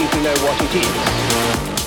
I don't know what it is.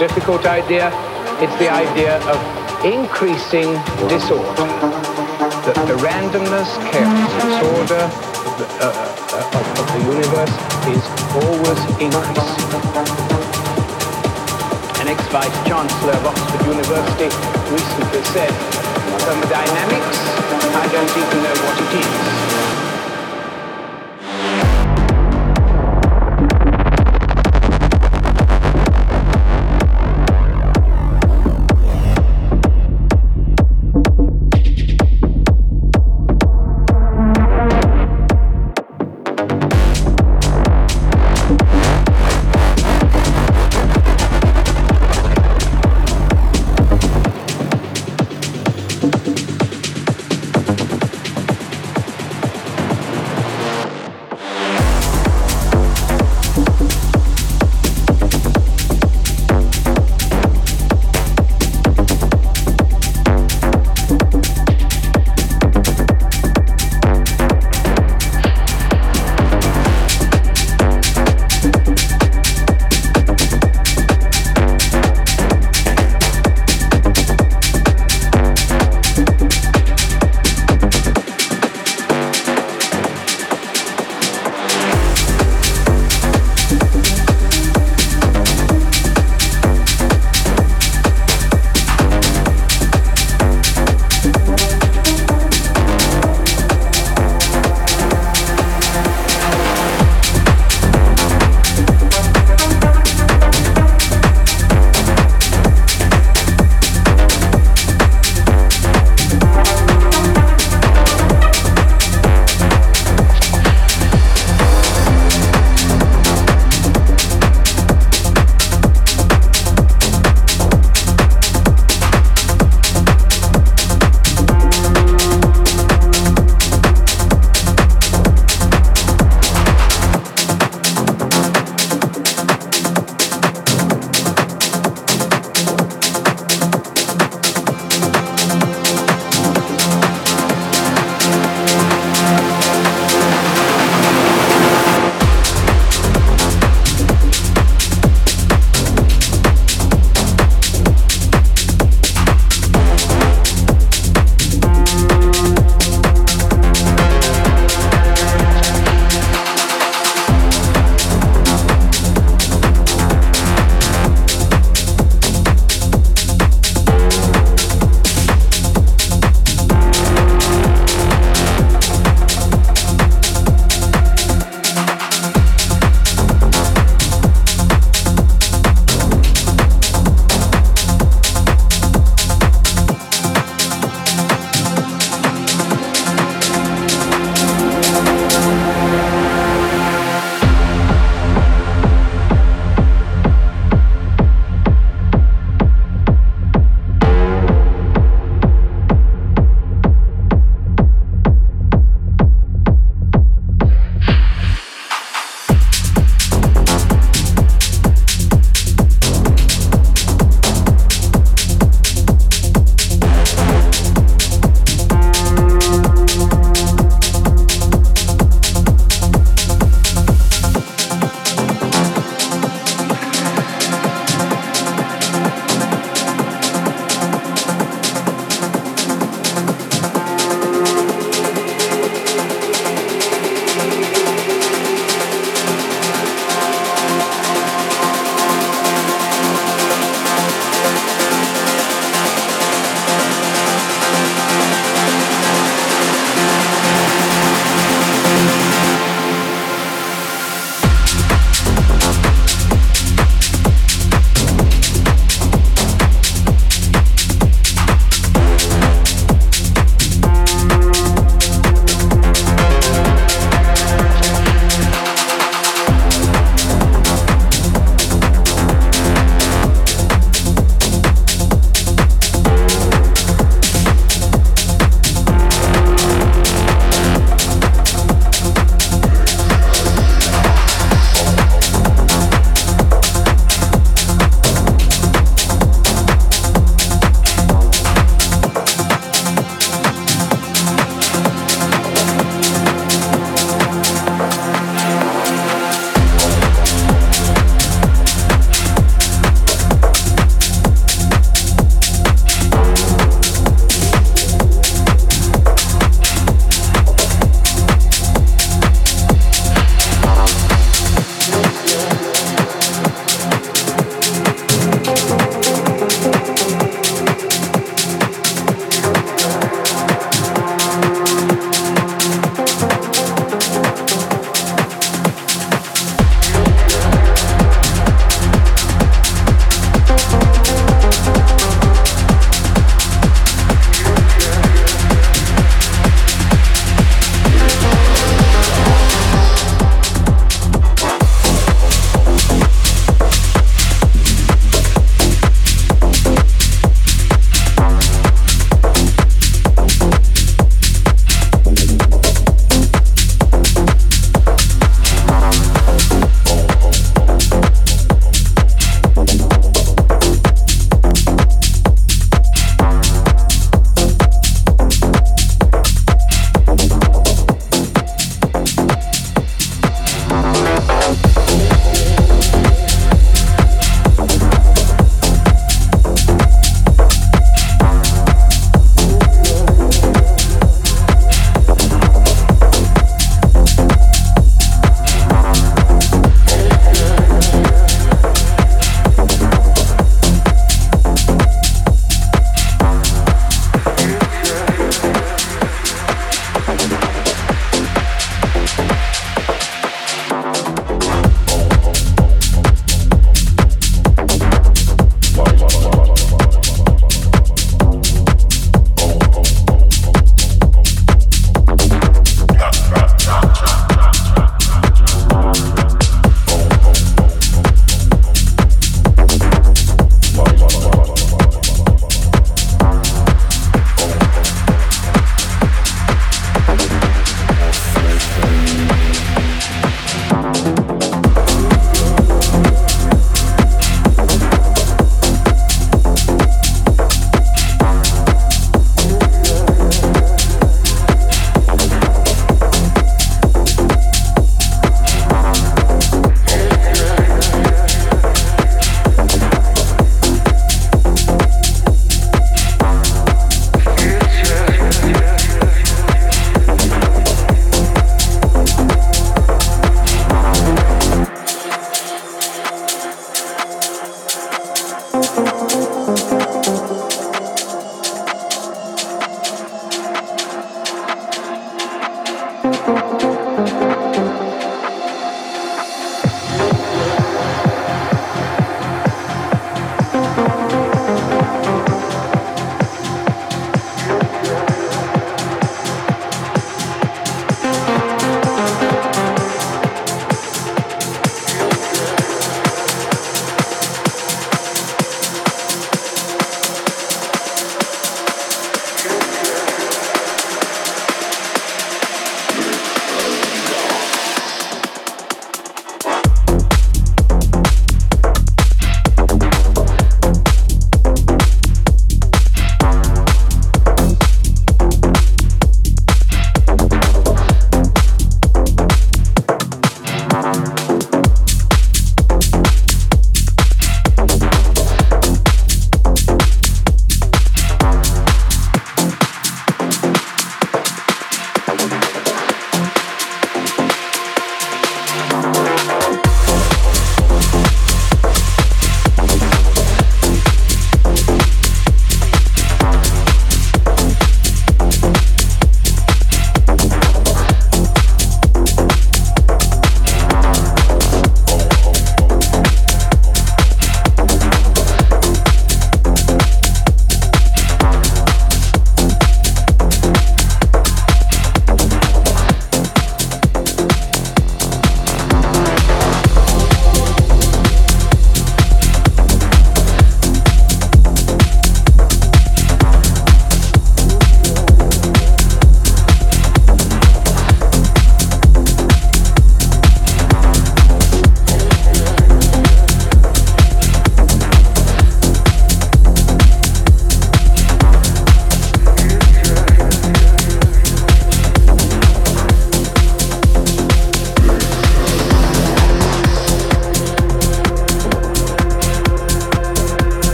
Difficult idea. It's the idea of increasing disorder. The, the randomness, chaos, disorder of the, uh, uh, of, of the universe is always increasing. An ex-vice chancellor of Oxford University recently said, thermodynamics, I don't even know what it is.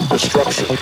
destruction.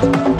Thank you.